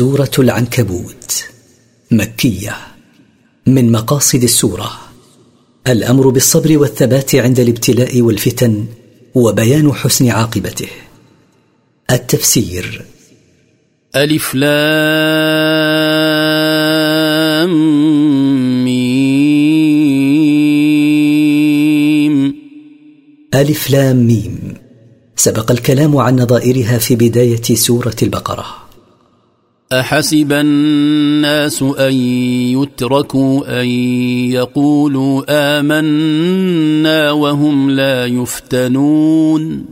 سورة العنكبوت مكية من مقاصد السورة. الأمر بالصبر والثبات عند الابتلاء والفتن وبيان حسن عاقبته. التفسير ألف لام ميم. ألف لام ميم. سبق الكلام عن نظائرها في بداية سورة البقرة. أحسب الناس أن يتركوا أن يقولوا آمنا وهم لا يفتنون.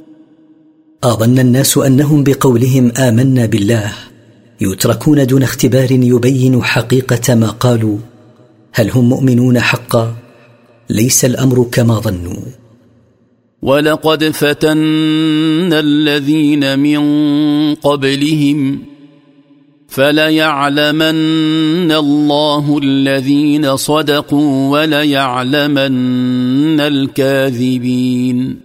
أظن الناس أنهم بقولهم آمنا بالله يتركون دون اختبار يبين حقيقة ما قالوا. هل هم مؤمنون حقا؟ ليس الأمر كما ظنوا. ولقد فتنا الذين من قبلهم فليعلمن الله الذين صدقوا وليعلمن الكاذبين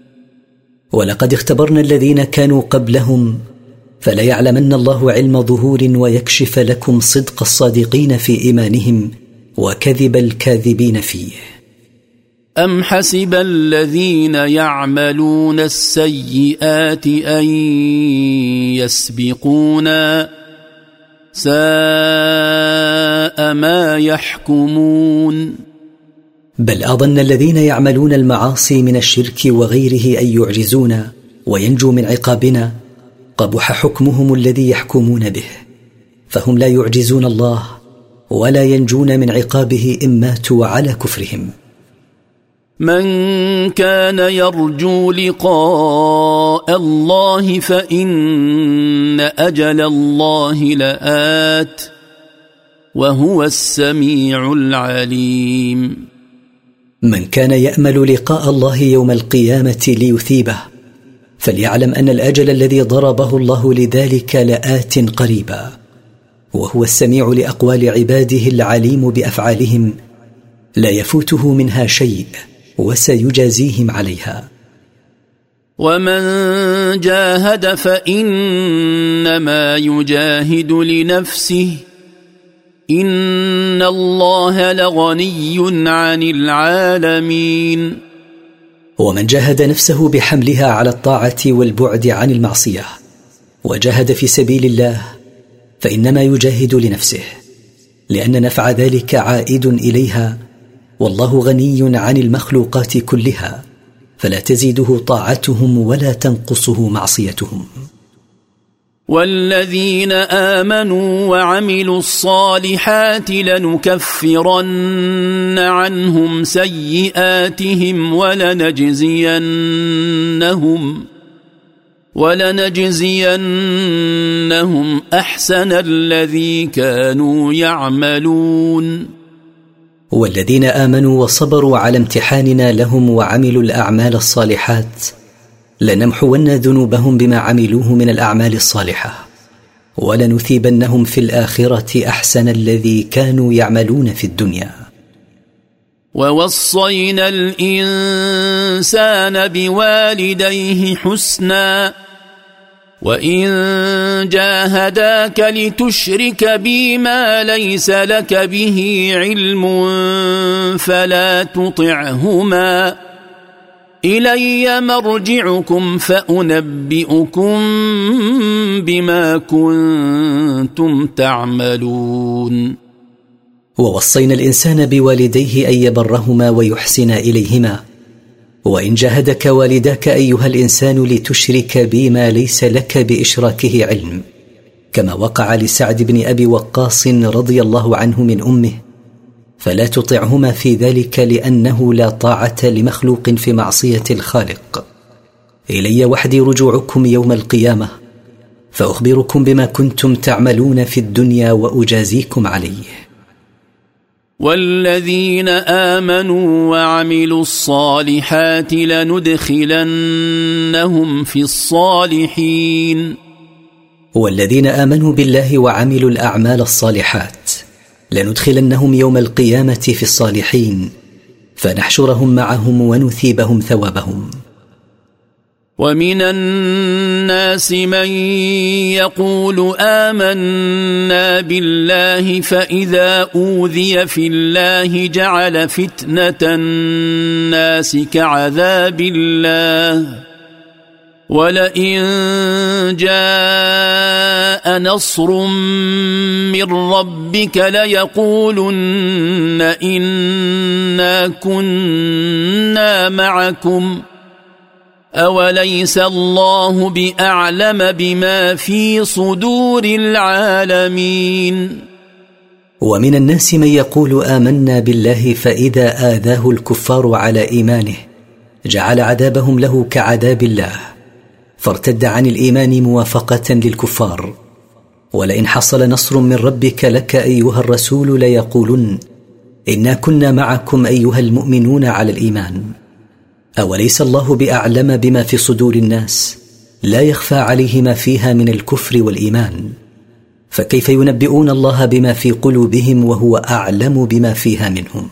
ولقد اختبرنا الذين كانوا قبلهم فليعلمن الله علم ظهور ويكشف لكم صدق الصادقين في ايمانهم وكذب الكاذبين فيه. ام حسب الذين يعملون السيئات ان يسبقونا ساء ما يحكمون. بل أظن الذين يعملون المعاصي من الشرك وغيره أن يعجزونا وينجوا من عقابنا. قبح حكمهم الذي يحكمون به. فهم لا يعجزون الله ولا ينجون من عقابه إن ماتوا على كفرهم. من كان يرجو لقاء الله فإن أجل الله لآت وهو السميع العليم. من كان يأمل لقاء الله يوم القيامة ليثيبه فليعلم أن الأجل الذي ضربه الله لذلك لآت قريبا وهو السميع لأقوال عباده العليم بأفعالهم لا يفوته منها شيء. وسيجازيهم عليها. ومن جاهد فإنما يجاهد لنفسه. إن الله لغني عن العالمين. ومن جاهد نفسه بحملها على الطاعة والبعد عن المعصية وجاهد في سبيل الله فإنما يجاهد لنفسه لأن نفع ذلك عائد إليها والله غني عن المخلوقات كلها فلا تزيده طاعتهم ولا تنقصه معصيتهم. والذين آمنوا وعملوا الصالحات لنكفرن عنهم سيئاتهم ولنجزينهم ولنجزينهم أحسن الذي كانوا يعملون. والذين آمنوا وصبروا على امتحاننا لهم وعملوا الأعمال الصالحات لنمحون ذنوبهم بما عملوه من الأعمال الصالحة ولنثيبنهم في الآخرة أحسن الذي كانوا يعملون في الدنيا. ووصينا الإنسان بوالديه حسنا وان جاهداك لتشرك بي ما ليس لك به علم فلا تطعهما الي مرجعكم فانبئكم بما كنتم تعملون ووصينا الانسان بوالديه ان يبرهما ويحسن اليهما وإن جاهدك والداك أيها الإنسان لتشرك بي ما ليس لك بإشراكه علم كما وقع لسعد بن أبي وقاص رضي الله عنه من أمه فلا تطعهما في ذلك لأنه لا طاعة لمخلوق في معصية الخالق. إلي وحدي رجوعكم يوم القيامة فأخبركم بما كنتم تعملون في الدنيا وأجازيكم عليه. والذين آمنوا وعملوا الصالحات لندخلنهم في الصالحين. والذين آمنوا بالله وعملوا الأعمال الصالحات لندخلنهم يوم القيامة في الصالحين فنحشرهم معهم ونثيبهم ثوابهم. ومن الناس من يقول آمنا بالله فإذا أوذي في الله جعل فتنة الناس كعذاب الله. ولئن جاء نصر من ربك ليقولن انا كنا معكم اوليس الله باعلم بما في صدور العالمين ومن الناس من يقول امنا بالله فاذا اذاه الكفار على ايمانه جعل عذابهم له كعذاب الله فارتد عن الايمان موافقه للكفار ولئن حصل نصر من ربك لك ايها الرسول ليقولن انا كنا معكم ايها المؤمنون على الايمان أوليس الله بأعلم بما في صدور الناس؟ لا يخفى عليه ما فيها من الكفر والإيمان. فكيف ينبئون الله بما في قلوبهم وهو أعلم بما فيها منهم؟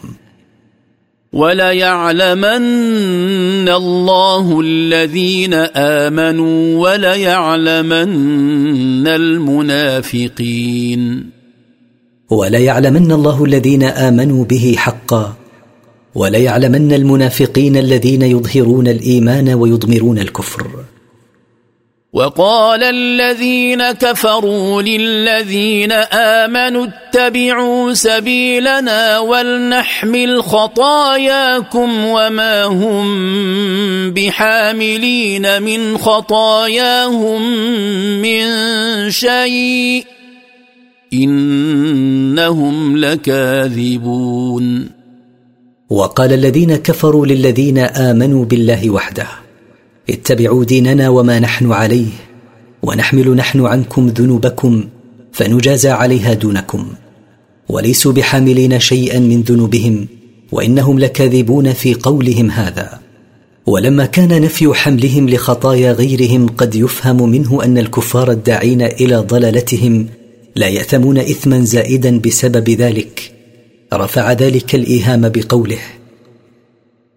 وليعلمن الله الذين آمنوا وليعلمن المنافقين. وليعلمن الله الذين آمنوا به حقا. وليعلمن المنافقين الذين يظهرون الإيمان ويضمرون الكفر. وقال الذين كفروا للذين آمنوا اتبعوا سبيلنا ولنحمل خطاياكم وما هم بحاملين من خطاياهم من شيء إنهم لكاذبون. وقال الذين كفروا للذين آمنوا بالله وحده اتبعوا ديننا وما نحن عليه ونحمل نحن عنكم ذنوبكم فنجازى عليها دونكم وليسوا بحاملين شيئا من ذنوبهم وإنهم لكاذبون في قولهم هذا. ولما كان نفي حملهم لخطايا غيرهم قد يفهم منه أن الكفار الداعين إلى ضلالتهم لا ياثمون اثما زائدا بسبب ذلك رفع ذلك الإيهام بقوله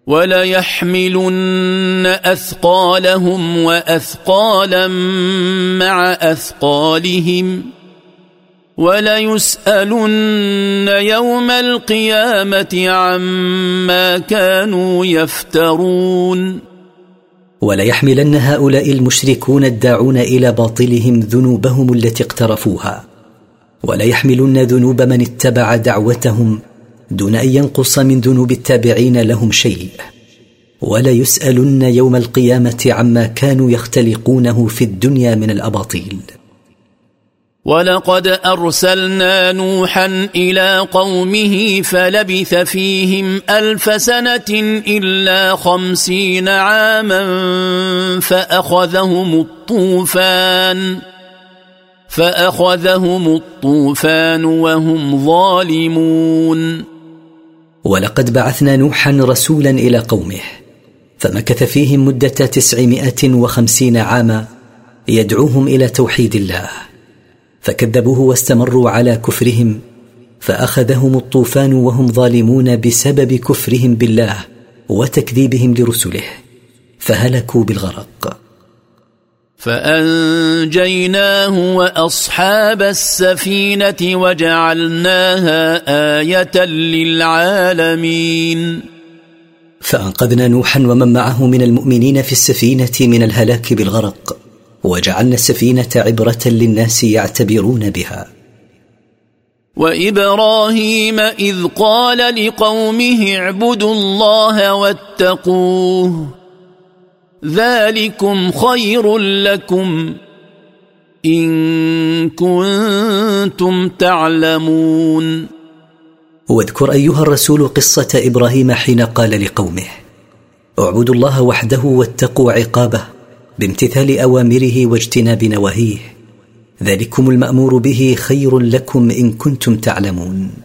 وليحملن اثقالهم واثقالا مع اثقالهم وليسالن يوم القيامه عما كانوا يفترون وليحملن هؤلاء المشركون الداعون إلى باطلهم ذنوبهم التي اقترفوها وليحملن ذنوب من اتبع دعوتهم دون أن ينقص من ذنوب التابعين لهم شيء. ولا يسألن يوم القيامة عما كانوا يختلقونه في الدنيا من الأباطيل. ولقد أرسلنا نوحا إلى قومه فلبث فيهم ألف سنة إلا خمسين عاما فأخذهم الطوفان. فأخذهم الطوفان وهم ظالمون. ولقد بعثنا نوحا رسولا إلى قومه فمكث فيهم مدة تسعمائة وخمسين عاما يدعوهم إلى توحيد الله. فكذبوه واستمروا على كفرهم فأخذهم الطوفان وهم ظالمون بسبب كفرهم بالله وتكذيبهم لرسله فهلكوا بالغرق. فأنجيناه وأصحاب السفينة وجعلناها آية للعالمين. فأنقذنا نوحا ومن معه من المؤمنين في السفينة من الهلاك بالغرق وجعلنا السفينة عبرة للناس يعتبرون بها. وإبراهيم إذ قال لقومه اعبدوا الله واتقوه. ذلكم خير لكم إن كنتم تعلمون. واذكر أيها الرسول قصة إبراهيم حين قال لقومه اعبدوا الله وحده واتقوا عقابه بامتثال أوامره واجتناب نواهيه ذلكم المأمور به خير لكم إن كنتم تعلمون.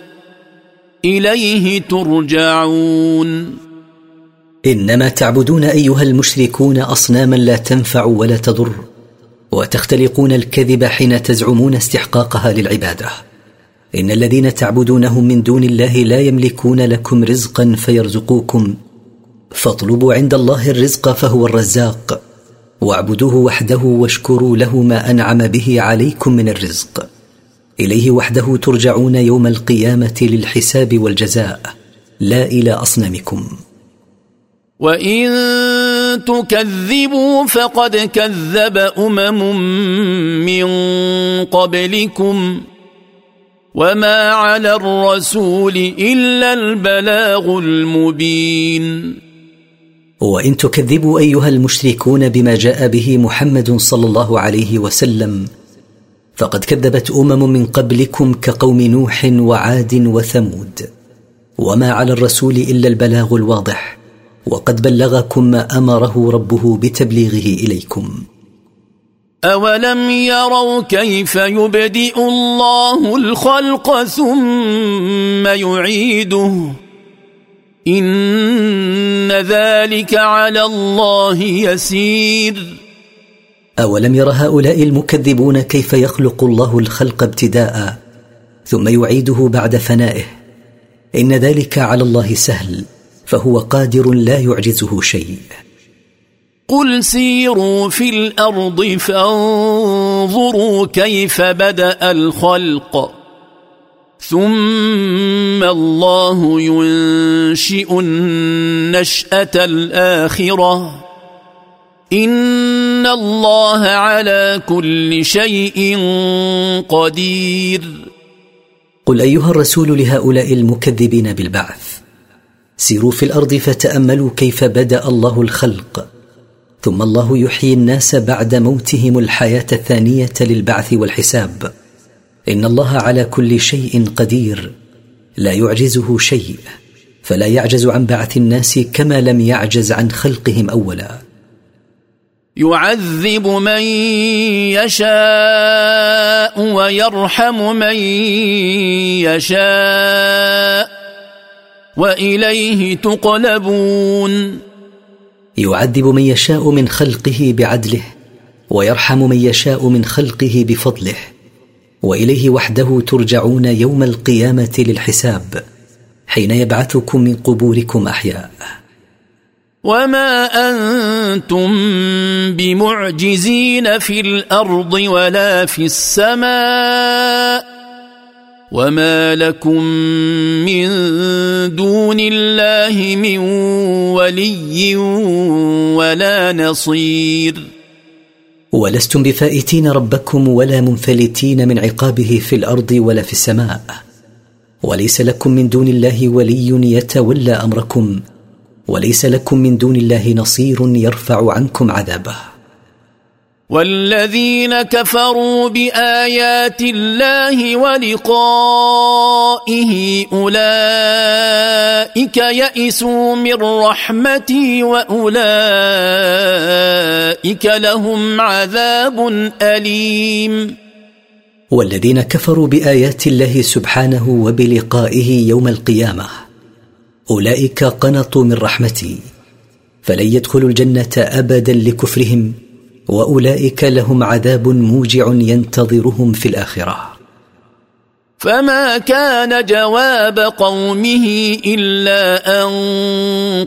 إليه ترجعون. إنما تعبدون أيها المشركون أصناما لا تنفع ولا تضر وتختلقون الكذب حين تزعمون استحقاقها للعبادة. إن الذين تعبدونهم من دون الله لا يملكون لكم رزقا فيرزقوكم فاطلبوا عند الله الرزق فهو الرزاق واعبدوه وحده واشكروا له ما أنعم به عليكم من الرزق. إليه وحده ترجعون يوم القيامة للحساب والجزاء. لا إلى أصنامكم. وإن تكذبوا فقد كذب أمم من قبلكم. وما على الرسول إلا البلاغ المبين. وإن تكذبوا أيها المشركون بما جاء به محمد صلى الله عليه وسلم فقد كذبت أمم من قبلكم كقوم نوح وعاد وثمود. وما على الرسول إلا البلاغ الواضح وقد بلغكم ما أمره ربه بتبليغه إليكم. أولم يروا كيف يبدئ الله الخلق ثم يعيده؟ إن ذلك على الله يسير. أولم ير هؤلاء المكذبون كيف يخلق الله الخلق ابتداء ثم يعيده بعد فنائه؟ إن ذلك على الله سهل فهو قادر لا يعجزه شيء. قل سيروا في الأرض فانظروا كيف بدأ الخلق. ثم الله ينشئ النشأة الآخرة. ان الله على كل شيء قدير. قل ايها الرسول لهؤلاء المكذبين بالبعث. سيروا في الأرض فتاملوا كيف بدا الله الخلق. ثم الله يحيي الناس بعد موتهم الحياة الثانية للبعث والحساب. ان الله على كل شيء قدير. لا يعجزه شيء. فلا يعجز عن بعث الناس كما لم يعجز عن خلقهم اولا. يعذب من يشاء ويرحم من يشاء وإليه تقلبون. يعذب من يشاء من خلقه بعدله ويرحم من يشاء من خلقه بفضله وإليه وحده ترجعون يوم القيامة للحساب حين يبعثكم من قبوركم أحياء. وما أنتم بمعجزين في الأرض ولا في السماء وما لكم من دون الله من ولي ولا نصير ولستم بفائتين ربكم ولا منفلتين من عقابه في الأرض ولا في السماء. وليس لكم من دون الله ولي يتولى أمركم. وليس لكم من دون الله نصير يرفع عنكم عذابه. والذين كفروا بآيات الله ولقائه أولئك يئسوا من رحمتي وأولئك لهم عذاب أليم. والذين كفروا بآيات الله سبحانه وبلقائه يوم القيامة أولئك قنطوا من رحمتي فلن يدخلوا الجنة ابدا لكفرهم وأولئك لهم عذاب موجع ينتظرهم في الآخرة. فما كان جواب قومه إلا أن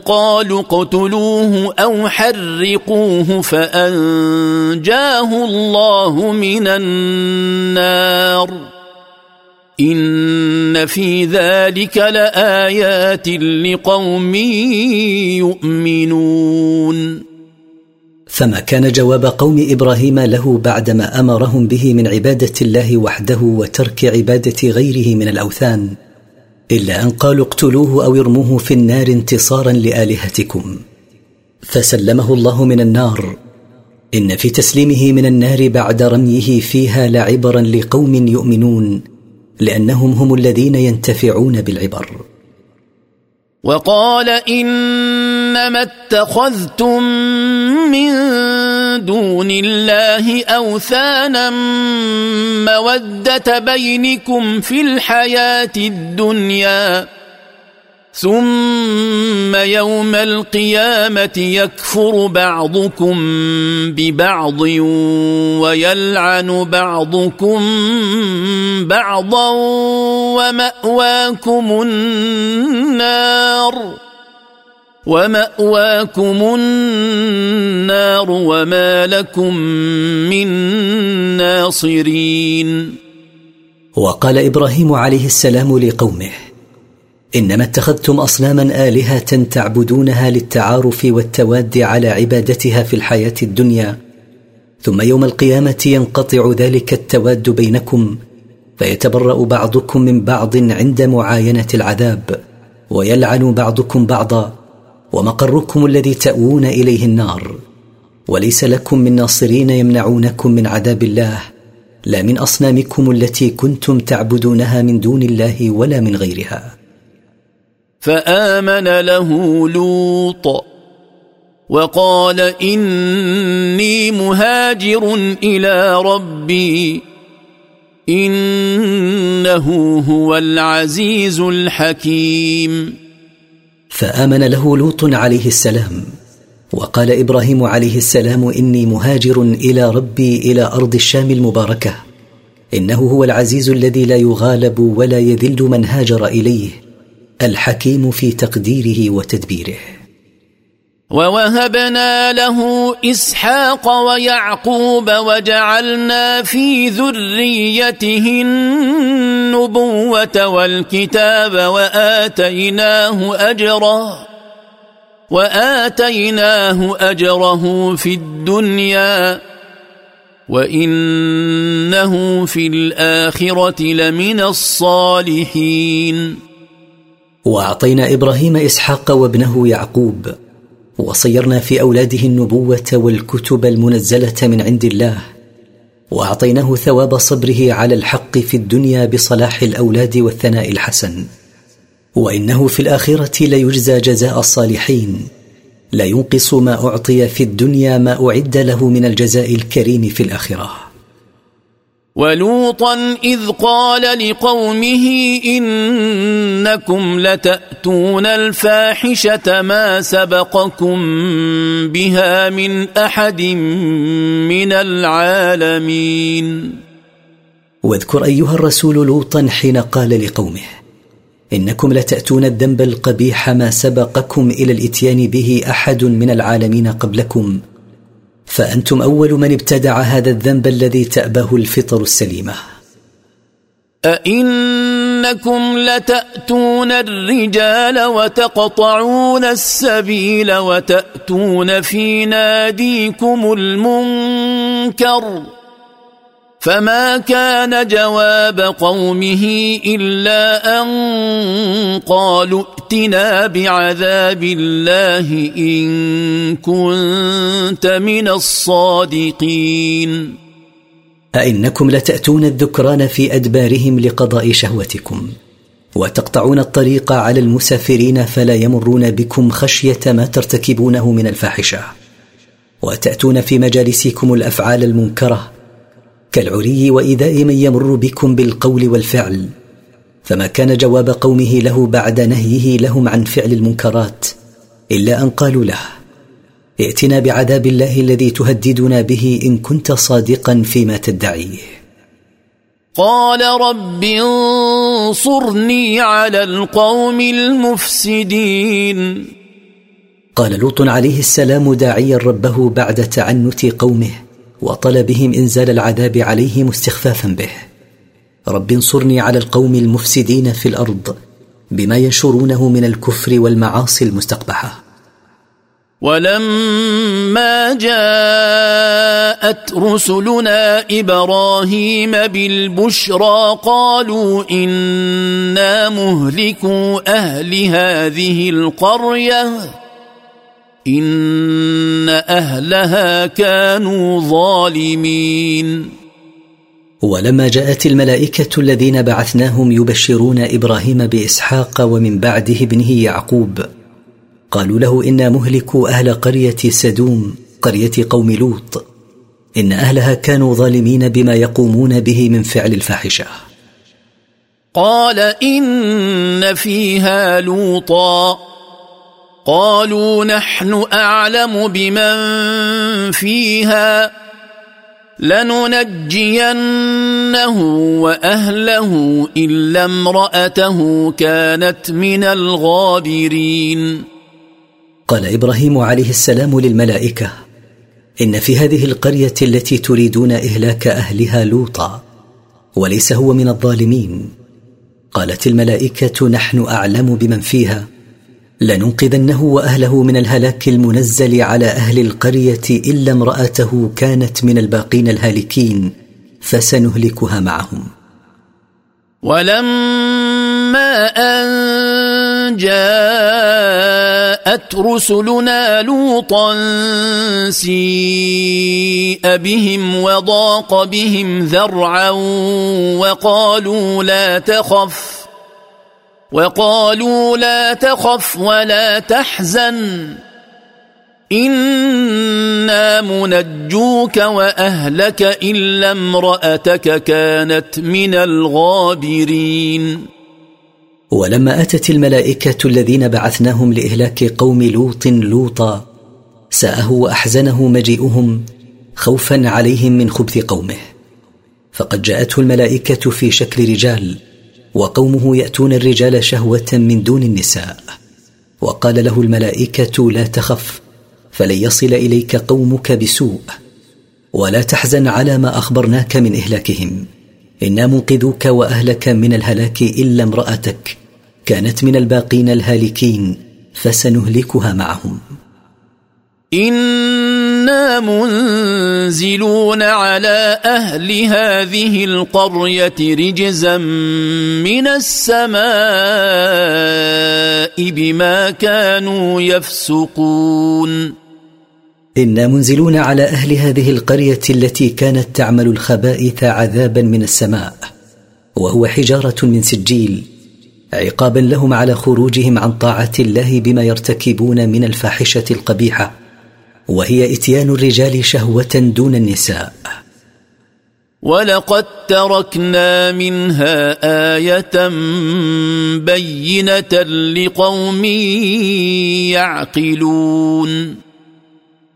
قالوا اقتلوه أو حرقوه فأنجاه الله من النار. ان في ذلك لايات لقوم يؤمنون. فما كان جواب قوم إبراهيم له بعدما امرهم به من عباده الله وحده وترك عباده غيره من الاوثان الا ان قالوا اقتلوه أو ارموه في النار انتصارا لالهتكم. فسلمه الله من النار. ان في تسليمه من النار بعد رميه فيها لعبرا لقوم يؤمنون. لأنهم هم الذين ينتفعون بالعبر. وقال إنما اتخذتم من دون الله أوثانا مودة بينكم في الحياة الدنيا. ثم يوم القيامة يكفر بعضكم ببعض ويلعن بعضكم بعضا ومأواكم النار ومأواكم النار وما لكم من ناصرين. وقال إبراهيم عليه السلام لقومه إنما اتخذتم أصناما آلهة تعبدونها للتعارف والتواد على عبادتها في الحياة الدنيا. ثم يوم القيامة ينقطع ذلك التواد بينكم فيتبرأ بعضكم من بعض عند معاينة العذاب ويلعن بعضكم بعضا ومقركم الذي تأوون إليه النار. وليس لكم من ناصرين يمنعونكم من عذاب الله لا من أصنامكم التي كنتم تعبدونها من دون الله ولا من غيرها. فآمن له لوط وقال إني مهاجر إلى ربي إنه هو العزيز الحكيم. فآمن له لوط عليه السلام وقال إبراهيم عليه السلام إني مهاجر إلى ربي إلى أرض الشام المباركة إنه هو العزيز الذي لا يغالب ولا يذل من هاجر إليه. الحكيم في تقديره وتدبيره. ووهبنا له إسحاق ويعقوب وجعلنا في ذريته النبوة والكتاب وآتيناه أجره وآتيناه أجره في الدنيا وإنه في الآخرة لمن الصالحين. وأعطينا إبراهيم إسحاق وابنه يعقوب وصيرنا في أولاده النبوة والكتب المنزلة من عند الله وأعطيناه ثواب صبره على الحق في الدنيا بصلاح الأولاد والثناء الحسن. وإنه في الآخرة ليجزى جزاء الصالحين لا ينقص ما أعطي في الدنيا ما أعد له من الجزاء الكريم في الآخرة. ولوطا إذ قال لقومه إنكم لتأتون الفاحشة ما سبقكم بها من أحد من العالمين. واذكر أيها الرسول لوطا حين قال لقومه إنكم لتأتون الذنب القبيح ما سبقكم إلى الإتيان به أحد من العالمين قبلكم فأنتم أول من ابتدع هذا الذنب الذي تأبه الفطر السليمة. أئنكم لتأتون الرجال وتقطعون السبيل وتأتون في ناديكم المنكر. فما كان جواب قومه الا ان قالوا ائتنا بعذاب الله ان كنت من الصادقين ائنكم لتاتون الذكران في ادبارهم لقضاء شهوتكم وتقطعون الطريق على المسافرين فلا يمرون بكم خشيه ما ترتكبونه من الفاحشه وتاتون في مجالسكم الافعال المنكره كالعري وايذاء من يمر بكم بالقول والفعل. فما كان جواب قومه له بعد نهيه لهم عن فعل المنكرات إلا أن قالوا له ائتنا بعذاب الله الذي تهددنا به إن كنت صادقا فيما تدعيه قال رب انصرني على القوم المفسدين. قال لوط عليه السلام داعيا ربه بعد تعنت قومه وطلبهم إنزال العذاب عليهم استخفافا به. رب انصرني على القوم المفسدين في الأرض بما ينشرونه من الكفر والمعاصي المستقبحة. ولما جاءت رسلنا إبراهيم بالبشرى قالوا إنا مهلكوا أهل هذه القرية. إن أهلها كانوا ظالمين. ولما جاءت الملائكة الذين بعثناهم يبشرون إبراهيم بإسحاق ومن بعده ابنه يعقوب قالوا له إنا مهلكو أهل قرية سدوم قرية قوم لوط. إن أهلها كانوا ظالمين بما يقومون به من فعل الفاحشة. قال إن فيها لوطا. قالوا نحن أعلم بمن فيها لننجينه وأهله إلا امرأته كانت من الغابرين. قال إبراهيم عليه السلام للملائكة إن في هذه القرية التي تريدون إهلاك أهلها لوطا وليس هو من الظالمين. قالت الملائكة نحن أعلم بمن فيها. لننقذنه وأهله من الهلاك المنزل على أهل القرية إلا امرأته كانت من الباقين الهالكين فسنهلكها معهم. ولما أن جاءت رسلنا لوطا سيء بهم وضاق بهم ذرعا وقالوا لا تخف وقالوا لا تخف ولا تحزن. إنا منجوك وأهلك إلا امرأتك كانت من الغابرين. ولما أتت الملائكة الذين بعثناهم لإهلاك قوم لوط لوطا ساءه وأحزنه مجيئهم خوفا عليهم من خبث قومه. فقد جاءته الملائكة في شكل رجال وقومه يأتون الرجال شهوة من دون النساء. وقال له الملائكة لا تخف فلن يصل إليك قومك بسوء. ولا تحزن على ما أخبرناك من إهلاكهم. إنا منقذوك وأهلك من الهلاك إلا امرأتك. كانت من الباقين الهالكين فسنهلكها معهم. أنا منزلون على أهل هذه القرية رجزا من السماء بما كانوا يفسقون. إنا منزلون على أهل هذه القرية التي كانت تعمل الخبائث عذابا من السماء وهو حجارة من سجيل عقابا لهم على خروجهم عن طاعة الله بما يرتكبون من الفاحشة القبيحة. وهي إتيان الرجال شهوة دون النساء. ولقد تركنا منها إيه بينه لقوم يعقلون.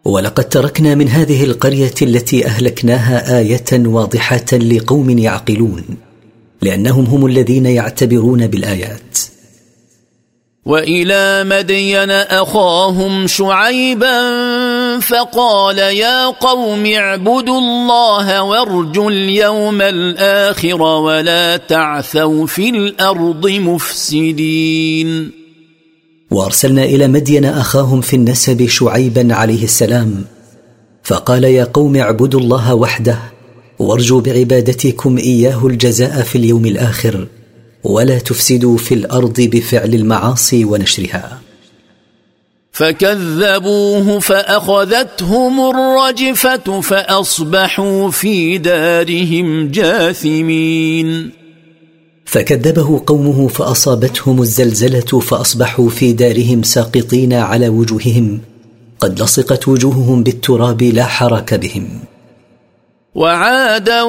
ولقد تركنا من هذه القريه التي اهلكناها إيه واضحة لقوم يعقلون لأنهم هم الذين يعتبرون بالآيات. والى مدين اخاهم شعيبا فقال يا قوم اعبدوا الله وارجوا اليوم الآخر ولا تعثوا في الأرض مفسدين. وأرسلنا إلى مدين أخاهم في النسب شعيبا عليه السلام فقال يا قوم اعبدوا الله وحده وارجوا بعبادتكم إياه الجزاء في اليوم الآخر ولا تفسدوا في الأرض بفعل المعاصي ونشرها. فكذبوه فأخذتهم الرجفة فأصبحوا في دارهم جاثمين. فكذبه قومه فأصابتهم الزلزلة فأصبحوا في دارهم ساقطين على وجوههم. قد لصقت وجوههم بالتراب لا حرك بهم. وعادا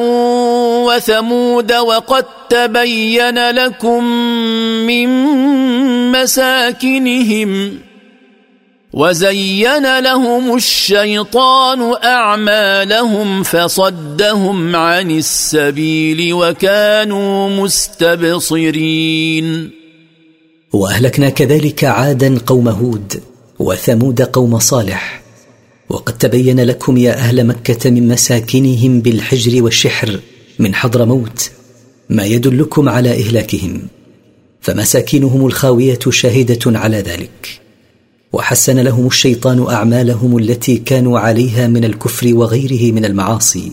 وثمود وقد تبين لكم من مساكنهم وزين لهم الشيطان أعمالهم فصدهم عن السبيل وكانوا مستبصرين. وأهلكنا كذلك عادا قوم هود وثمود قوم صالح. وقد تبين لكم يا أهل مكة من مساكنهم بالحجر والشحر من حضر موت ما يدلكم على إهلاكهم. فمساكنهم الخاوية شاهدة على ذلك. وحسن لهم الشيطان أعمالهم التي كانوا عليها من الكفر وغيره من المعاصي.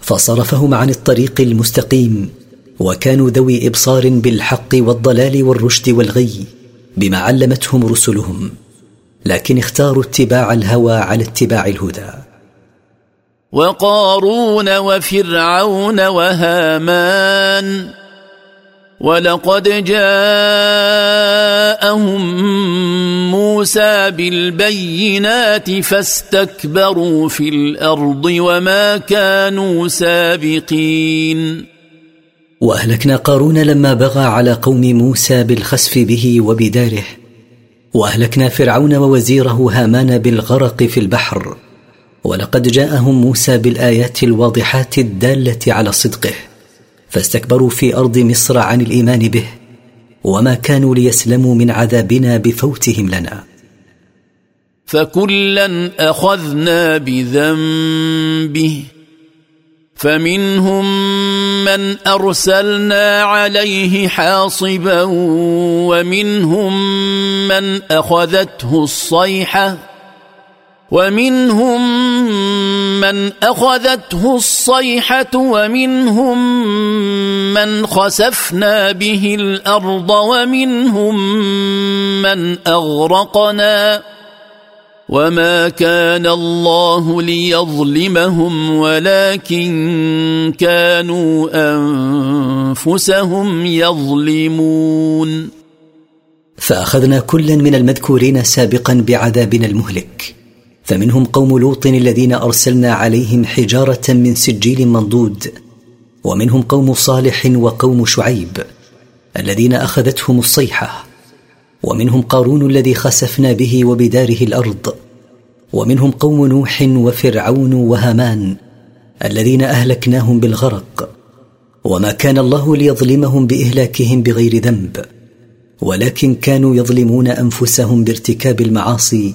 فصرفهم عن الطريق المستقيم وكانوا ذوي إبصار بالحق والضلال والرشد والغي بما علمتهم رسلهم. لكن اختاروا اتباع الهوى على اتباع الهدى. وقارون وفرعون وهامان ولقد جاءهم موسى بالبينات فاستكبروا في الأرض وما كانوا سابقين. وأهلكنا قارون لما بغى على قوم موسى بالخسف به وبداره. وأهلكنا فرعون ووزيره هامان بالغرق في البحر. ولقد جاءهم موسى بالآيات الواضحات الدالة على صدقه. فاستكبروا في أرض مصر عن الإيمان به وما كانوا ليسلموا من عذابنا بفوتهم لنا. فكلا أخذنا بذنبه فمنهم من أرسلنا عليه حاصبا ومنهم من أخذته الصيحة ومنهم من أخذته الصيحة ومنهم من خسفنا به الأرض ومنهم من أغرقنا وما كان الله ليظلمهم ولكن كانوا أنفسهم يظلمون. فأخذنا كلا من المذكورين سابقا بعذابنا المهلك. فمنهم قوم لوط الذين أرسلنا عليهم حجارة من سجيل منضود ومنهم قوم صالح وقوم شعيب الذين أخذتهم الصيحة ومنهم قارون الذي خسفنا به وبداره الأرض ومنهم قوم نوح وفرعون وهامان الذين أهلكناهم بالغرق وما كان الله ليظلمهم بإهلاكهم بغير ذنب ولكن كانوا يظلمون أنفسهم بارتكاب المعاصي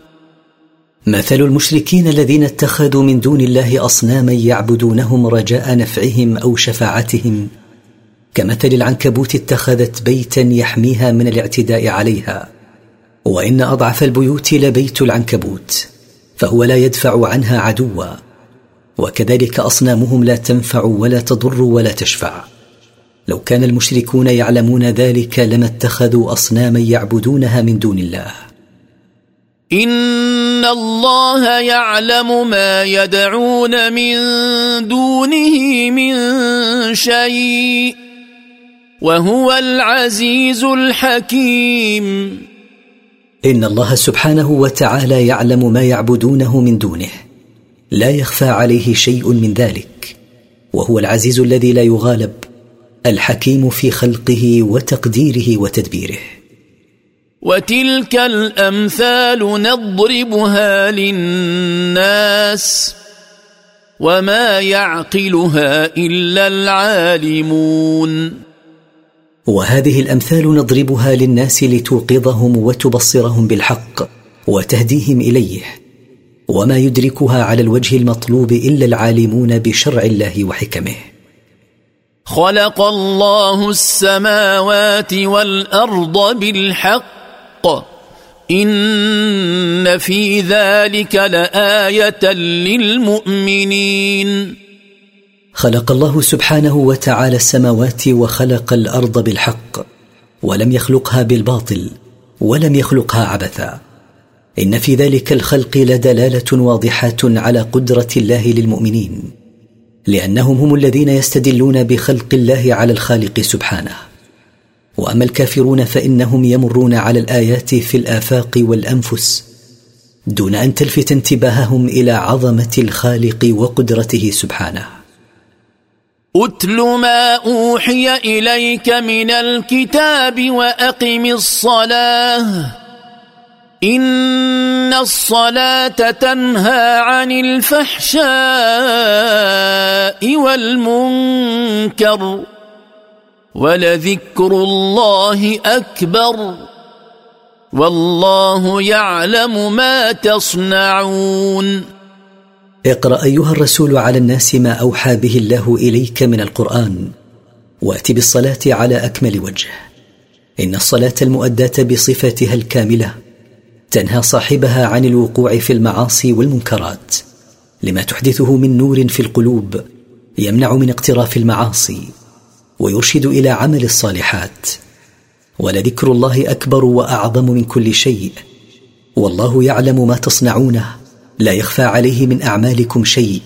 مثل المشركين الذين اتخذوا من دون الله أصناما يعبدونهم رجاء نفعهم أو شفاعتهم. كمثل العنكبوت اتخذت بيتا يحميها من الاعتداء عليها. وإن أضعف البيوت لبيت العنكبوت فهو لا يدفع عنها عدوا. وكذلك أصنامهم لا تنفع ولا تضر ولا تشفع. لو كان المشركون يعلمون ذلك لما اتخذوا أصناما يعبدونها من دون الله. ان الله يعلم ما يدعون من دونه من شيء وهو العزيز الحكيم ان الله سبحانه وتعالى يعلم ما يعبدونه من دونه. لا يخفى عليه شيء من ذلك. وهو العزيز الذي لا يغالب. الحكيم في خلقه وتقديره وتدبيره. وتلك الأمثال نضربها للناس وما يعقلها إلا العالمون. وهذه الأمثال نضربها للناس لتوقظهم وتبصرهم بالحق وتهديهم إليه وما يدركها على الوجه المطلوب إلا العالمون بشرع الله وحكمه. خلق الله السماوات والأرض بالحق الحق. إن في ذلك لآية للمؤمنين. خلق الله سبحانه وتعالى السماوات وخلق الأرض بالحق ولم يخلقها بالباطل ولم يخلقها عبثا. إن في ذلك الخلق لدلالة واضحة على قدرة الله للمؤمنين لأنهم هم الذين يستدلون بخلق الله على الخالق سبحانه. وأما الكافرون فإنهم يمرون على الآيات في الآفاق والأنفس دون أن تلفت انتباههم إلى عظمة الخالق وقدرته سبحانه. اتل ما أوحي إليك من الكتاب وأقم الصلاة. إن الصلاة تنهى عن الفحشاء والمنكر. ولذكر الله أكبر والله يعلم ما تصنعون. اقرأ أيها الرسول على الناس ما أوحى به الله إليك من القرآن وأت بالصلاة على أكمل وجه. إن الصلاة المؤداة بصفتها الكاملة تنهى صاحبها عن الوقوع في المعاصي والمنكرات لما تحدثه من نور في القلوب يمنع من اقتراف المعاصي. ويرشد إلى عمل الصالحات. ولذكر الله أكبر وأعظم من كل شيء. والله يعلم ما تصنعونه. لا يخفى عليه من أعمالكم شيء.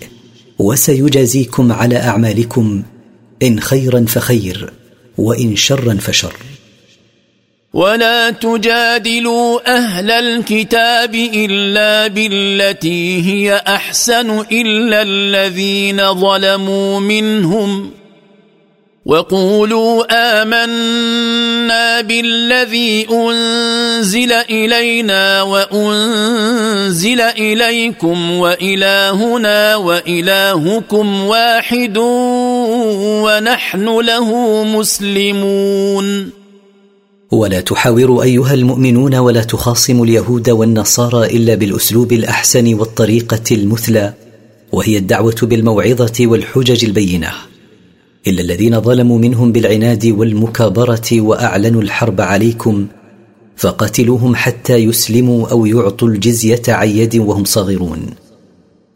وسيجازيكم على أعمالكم. إن خيرا فخير وإن شرا فشر. ولا تجادلوا أهل الكتاب إلا بالتي هي أحسن إلا الذين ظلموا منهم. وقولوا آمنا بالذي أنزل إلينا وأنزل إليكم وإلهنا وإلهكم واحد ونحن له مسلمون. ولا تحاوروا أيها المؤمنون ولا تخاصموا اليهود والنصارى إلا بالأسلوب الأحسن والطريقة المثلى وهي الدعوة بالموعظة والحجج البينة. إلا الذين ظلموا منهم بالعناد والمكابرة وأعلنوا الحرب عليكم فقاتلوهم حتى يسلموا أو يعطوا الجزية عن يد وهم صاغرون.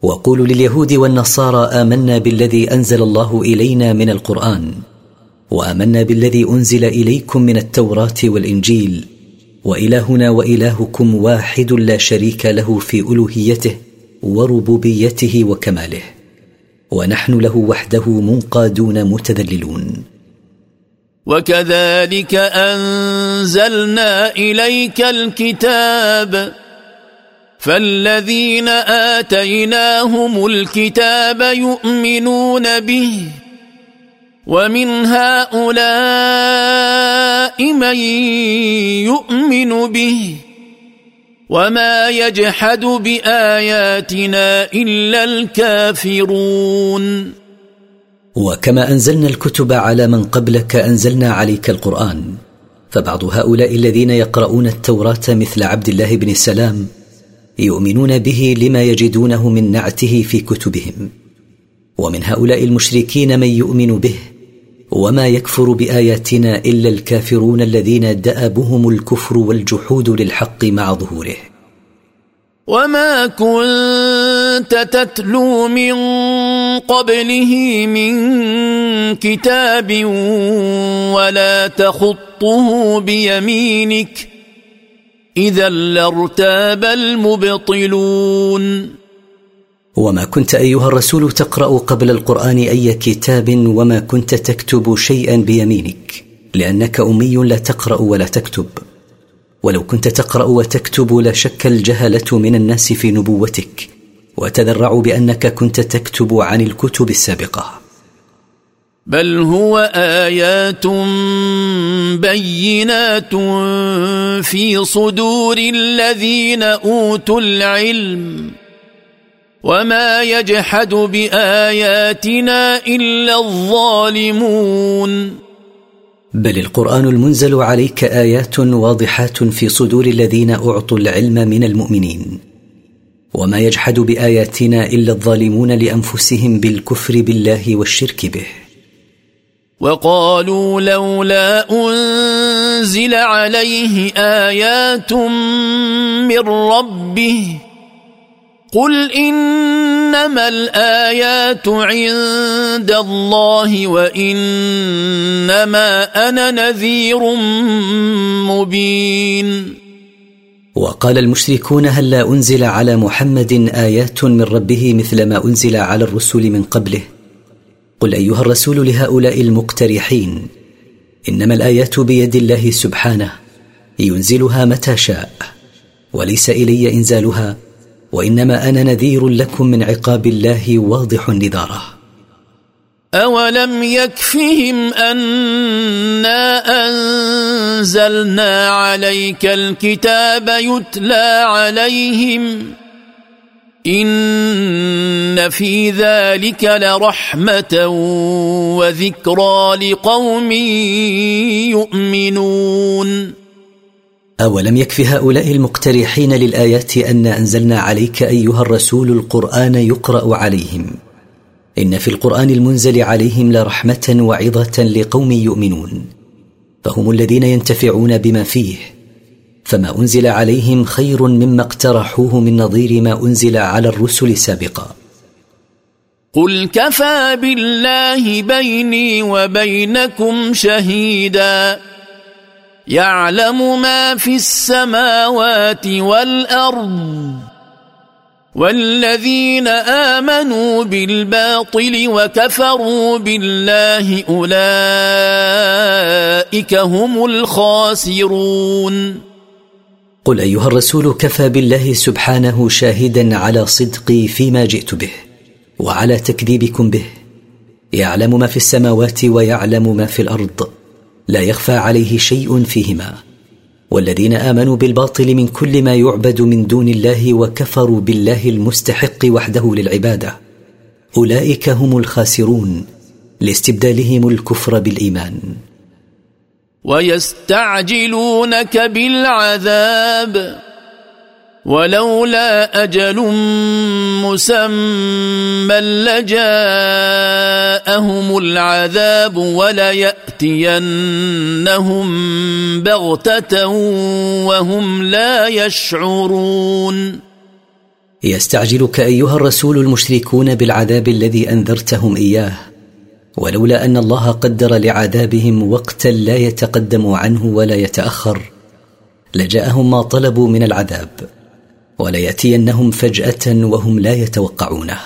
وقولوا لليهود والنصارى آمنا بالذي أنزل الله إلينا من القرآن وآمنا بالذي أنزل إليكم من التوراة والإنجيل وإلهنا وإلهكم واحد لا شريك له في ألوهيته وربوبيته وكماله. ونحن له وحده منقادون متذللون. وكذلك أنزلنا إليك الكتاب فالذين آتيناهم الكتاب يؤمنون به ومن هؤلاء من يؤمن به وما يجحد باياتنا الا الكافرون وكما انزلنا الكتب على من قبلك انزلنا عليك القران فبعض هؤلاء الذين يقرؤون التوراه مثل عبد الله بن سلام يؤمنون به لما يجدونه من نعته في كتبهم ومن هؤلاء المشركين من يؤمن به وما يكفر بآياتنا إلا الكافرون الذين دأبهم الكفر والجحود للحق مع ظهوره. وما كنت تتلو من قبله من كتاب ولا تخطه بيمينك إذا لارتاب المبطلون. وما كنت أيها الرسول تقرأ قبل القرآن أي كتاب وما كنت تكتب شيئا بيمينك لأنك أمي لا تقرأ ولا تكتب. ولو كنت تقرأ وتكتب لشك الجهلة من الناس في نبوتك وتذرعوا بأنك كنت تكتب عن الكتب السابقة. بل هو آيات بينات في صدور الذين أوتوا العلم. وما يجحد باياتنا الا الظالمون بل القران المنزل عليك ايات واضحات في صدور الذين اعطوا العلم من المؤمنين. وما يجحد باياتنا الا الظالمون لانفسهم بالكفر بالله والشرك به. وقالوا لولا انزل عليه ايات من ربه قل انما الايات عند الله وانما أنا نذير مبين. وقال المشركون هل لا أنزل على محمد آيات من ربه مثل ما أنزل على الرسل من قبله؟ قل أيها الرسول لهؤلاء المقترحين إنما الآيات بيد الله سبحانه ينزلها متى شاء وليس إلي إنزالها. وإنما أنا نذير لكم من عقاب الله واضح نذاره. اولم يكفهم انا انزلنا عليك الكتاب يتلى عليهم ان في ذلك لرحمه وذكرى لقوم يؤمنون. أولم يكف هؤلاء المقترحين للآيات أن أنزلنا عليك أيها الرسول القرآن يقرأ عليهم؟ إن في القرآن المنزل عليهم لرحمة وعظة لقوم يؤمنون. فهم الذين ينتفعون بما فيه. فما أنزل عليهم خير مما اقترحوه من نظير ما أنزل على الرسل سابقا. قل كفى بالله بيني وبينكم شهيدا. يعلم ما في السماوات والأرض والذين آمنوا بالباطل وكفروا بالله أولئك هم الخاسرون. قل أيها الرسول كفى بالله سبحانه شاهدا على صدقي فيما جئت به وعلى تكذيبكم به. يعلم ما في السماوات ويعلم ما في الأرض. لا يخفى عليه شيء فيهما. والذين آمنوا بالباطل من كل ما يعبد من دون الله وكفروا بالله المستحق وحده للعبادة. أولئك هم الخاسرون. لاستبدالهم الكفر بالإيمان. ويستعجلونك بالعذاب. ولولا أجل مسمى لجاءهم العذاب وليأتينهم بغتة وهم لا يشعرون. يستعجلك أيها الرسول المشركون بالعذاب الذي أنذرتهم إياه ولولا أن الله قدر لعذابهم وقتا لا يتقدم عنه ولا يتأخر لجاءهم ما طلبوا من العذاب. وليأتينهم فجأة وهم لا يتوقعونه.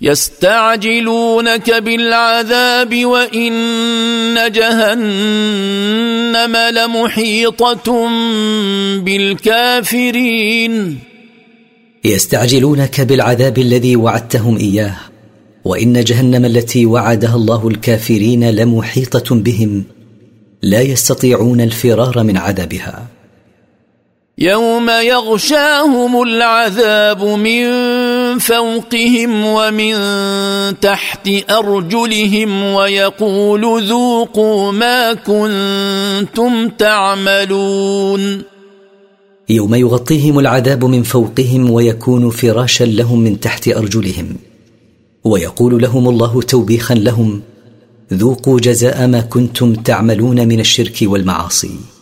يستعجلونك بالعذاب وإن جهنم لمحيطة بالكافرين. يستعجلونك بالعذاب الذي وعدتهم إياه وإن جهنم التي وعدها الله الكافرين لمحيطة بهم لا يستطيعون الفرار من عذابها. يوم يغشاهم العذاب من فوقهم ومن تحت أرجلهم ويقول ذوقوا ما كنتم تعملون. يوم يغطيهم العذاب من فوقهم ويكون فراشا لهم من تحت أرجلهم ويقول لهم الله توبيخا لهم ذوقوا جزاء ما كنتم تعملون من الشرك والمعاصي.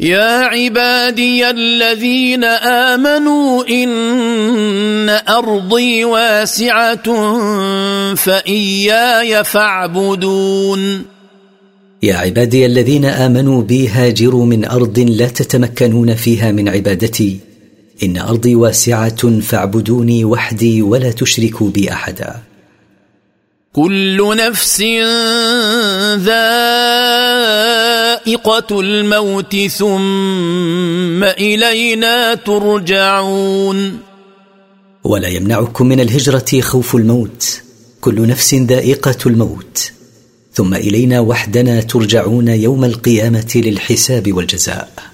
يا عبادي الذين آمنوا إن أرضي واسعة فإياي فاعبدون. يا عبادي الذين آمنوا بي هاجروا من أرض لا تتمكنون فيها من عبادتي. إن أرضي واسعة فاعبدوني وحدي ولا تشركوا بي أحدا. كل نفس ذائقة الموت ثم إلينا ترجعون. ولا يمنعكم من الهجرة خوف الموت كل نفس ذائقة الموت ثم إلينا وحدنا ترجعون يوم القيامة للحساب والجزاء.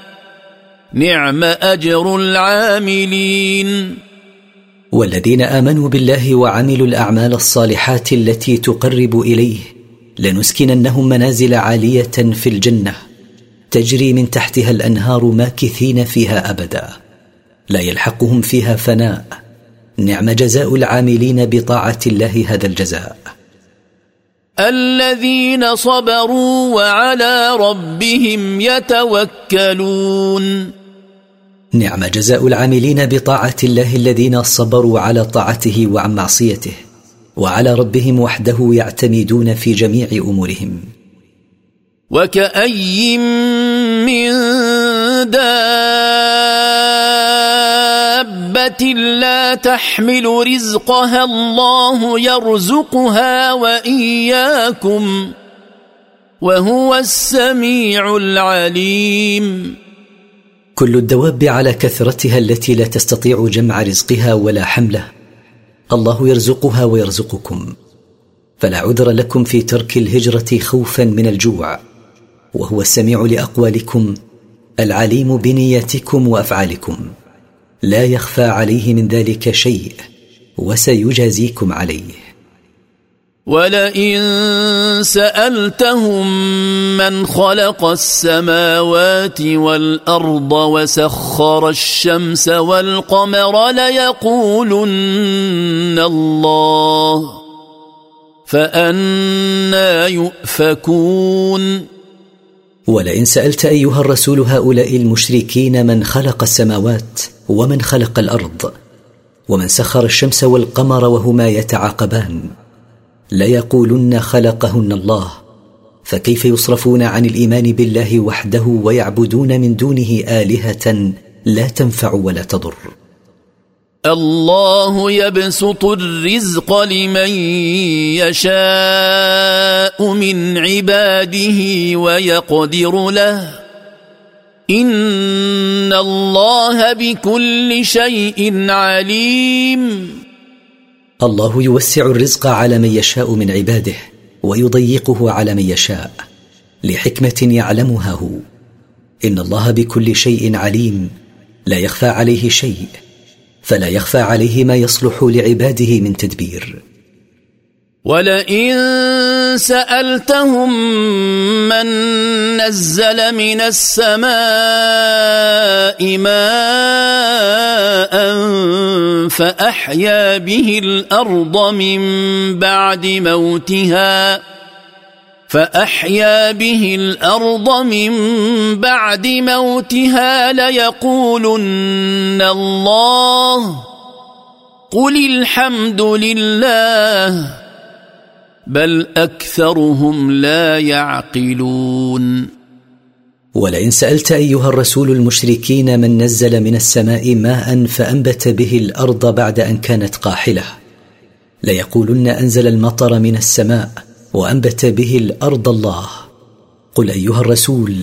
نعم أجر العاملين. والذين آمنوا بالله وعملوا الأعمال الصالحات التي تقرب إليه لنسكننهم منازل عالية في الجنة تجري من تحتها الأنهار ماكثين فيها أبدا لا يلحقهم فيها فناء. نعم جزاء العاملين بطاعة الله هذا الجزاء. الذين صبروا وعلى ربهم يتوكلون. نعم جزاء العاملين بطاعة الله الذين صبروا على طاعته وعن معصيته وعلى ربهم وحده يعتمدون في جميع أمورهم. وكأي من دابة لا تحمل رزقها الله يرزقها وإياكم وهو السميع العليم. كل الدواب على كثرتها التي لا تستطيع جمع رزقها ولا حمله الله يرزقها ويرزقكم. فلا عذر لكم في ترك الهجرة خوفا من الجوع. وهو السميع لأقوالكم العليم بنياتكم وأفعالكم. لا يخفى عليه من ذلك شيء وسيجازيكم عليه. ولئن سألتهم من خلق السماوات والأرض وسخر الشمس والقمر ليقولن الله فأنا يؤفكون. ولئن سألت أيها الرسول هؤلاء المشركين من خلق السماوات ومن خلق الأرض ومن سخر الشمس والقمر وهما يتعاقبان ليقولن خلقهن الله. فكيف يصرفون عن الإيمان بالله وحده ويعبدون من دونه آلهة لا تنفع ولا تضر. الله يبسط الرزق لمن يشاء من عباده ويقدر له. إن الله بكل شيء عليم. الله يوسع الرزق على من يشاء من عباده ويضيقه على من يشاء لحكمة يعلمها هو. إن الله بكل شيء عليم. لا يخفى عليه شيء. فلا يخفى عليه ما يصلح لعباده من تدبير. ولئن سألتهم من نزل من السماء ماء فأحيا به الأرض من بعد موتها فأحيا به الأرض من بعد موتها ليقولن الله قل الحمد لله بل أكثرهم لا يعقلون. ولئن سألت أيها الرسول المشركين من نزل من السماء ماء فأنبت به الأرض بعد أن كانت قاحلة ليقولن أنزل المطر من السماء وأنبت به الأرض الله. قل أيها الرسول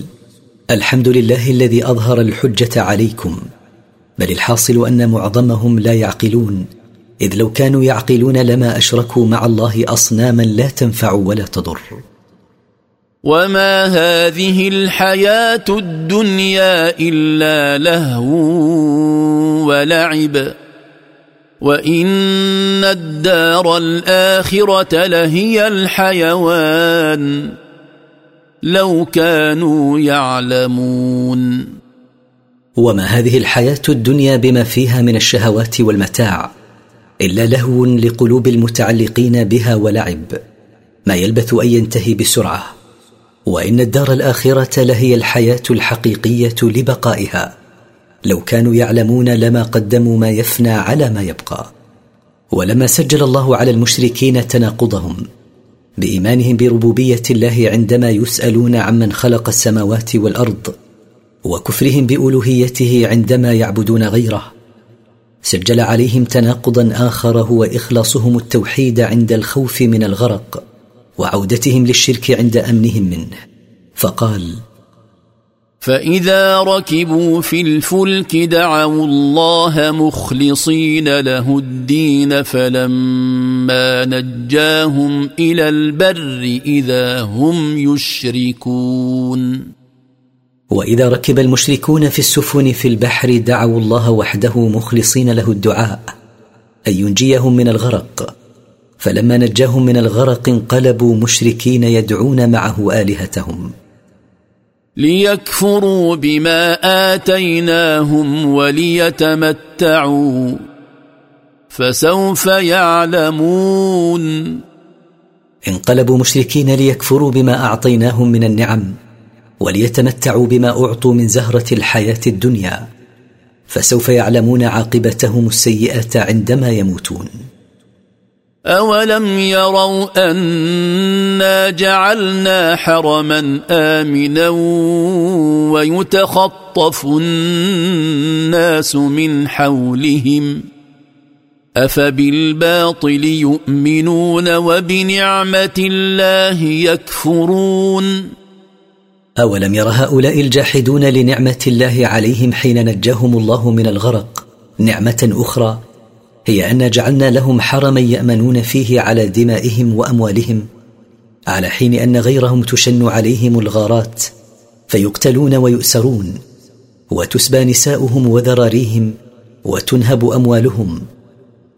الحمد لله الذي أظهر الحجة عليكم بل الحاصل أن معظمهم لا يعقلون. إذ لو كانوا يعقلون لما أشركوا مع الله أصناما لا تنفع ولا تضر. وما هذه الحياة الدنيا الا لهو ولعب وان الدار الاخره لهي الحيوان لو كانوا يعلمون. وما هذه الحياة الدنيا بما فيها من الشهوات والمتاع إلا لهو لقلوب المتعلقين بها ولعب ما يلبث أن ينتهي بسرعة. وإن الدار الآخرة لهي الحياة الحقيقية لبقائها. لو كانوا يعلمون لما قدموا ما يفنى على ما يبقى. ولما سجل الله على المشركين تناقضهم. بإيمانهم بربوبية الله عندما يسألون عمن خلق السماوات والأرض. وكفرهم بألوهيته عندما يعبدون غيره. سجل عليهم تناقضا اخر هو اخلاصهم التوحيد عند الخوف من الغرق وعودتهم للشرك عند أمنهم منه. فقال فإذا ركبوا في الفلك دعوا الله مخلصين له الدين فلما نجاهم إلى البر إذا هم يشركون. وإذا ركب المشركون في السفن في البحر دعوا الله وحده مخلصين له الدعاء أن ينجيهم من الغرق. فلما نجاهم من الغرق انقلبوا مشركين يدعون معه آلهتهم. ليكفروا بما آتيناهم وليتمتعوا. فسوف يعلمون. انقلبوا مشركين ليكفروا بما أعطيناهم من النعم. وليتمتعوا بما أعطوا من زهرة الحياة الدنيا فسوف يعلمون عاقبتهم السيئه عندما يموتون. أولم يروا أنا جعلنا حرما آمنا ويتخطف الناس من حولهم أفبالباطل يؤمنون وبنعمة الله يكفرون؟ أولم ير هؤلاء الجاحدون لنعمة الله عليهم حين نجاهم الله من الغرق نعمة أخرى؟ هي أن جعلنا لهم حرما يأمنون فيه على دمائهم وأموالهم على حين أن غيرهم تشن عليهم الغارات فيقتلون ويؤسرون وتسبى نساؤهم وذراريهم وتنهب أموالهم.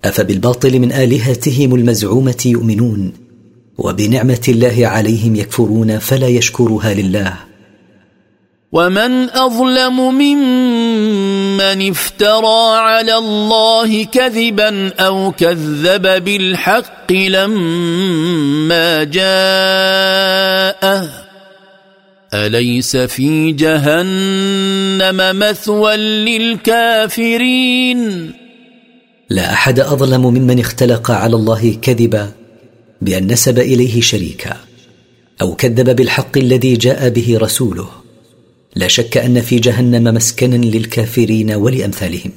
أفبالباطل من آلهتهم المزعومة يؤمنون وبنعمة الله عليهم يكفرون فلا يشكرها لله. ومن اظلم ممن افترى على الله كذبا أو كذب بالحق لما جاءه اليس في جهنم مثوى للكافرين؟ لا أحد أظلم ممن اختلق على الله كذبا بأن نسب إليه شريكا أو كذب بالحق الذي جاء به رسوله. لا شك أن في جهنم مسكنا للكافرين ولأمثالهم.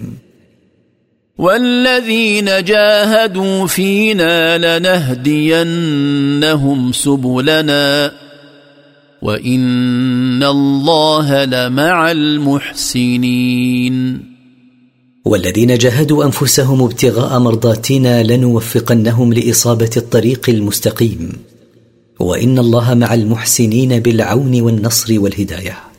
والذين جاهدوا فينا لنهدينهم سبلنا وإن الله لمع المحسنين. والذين جاهدوا أنفسهم ابتغاء مرضاتنا لنوفقنهم لإصابة الطريق المستقيم. وإن الله مع المحسنين بالعون والنصر والهداية.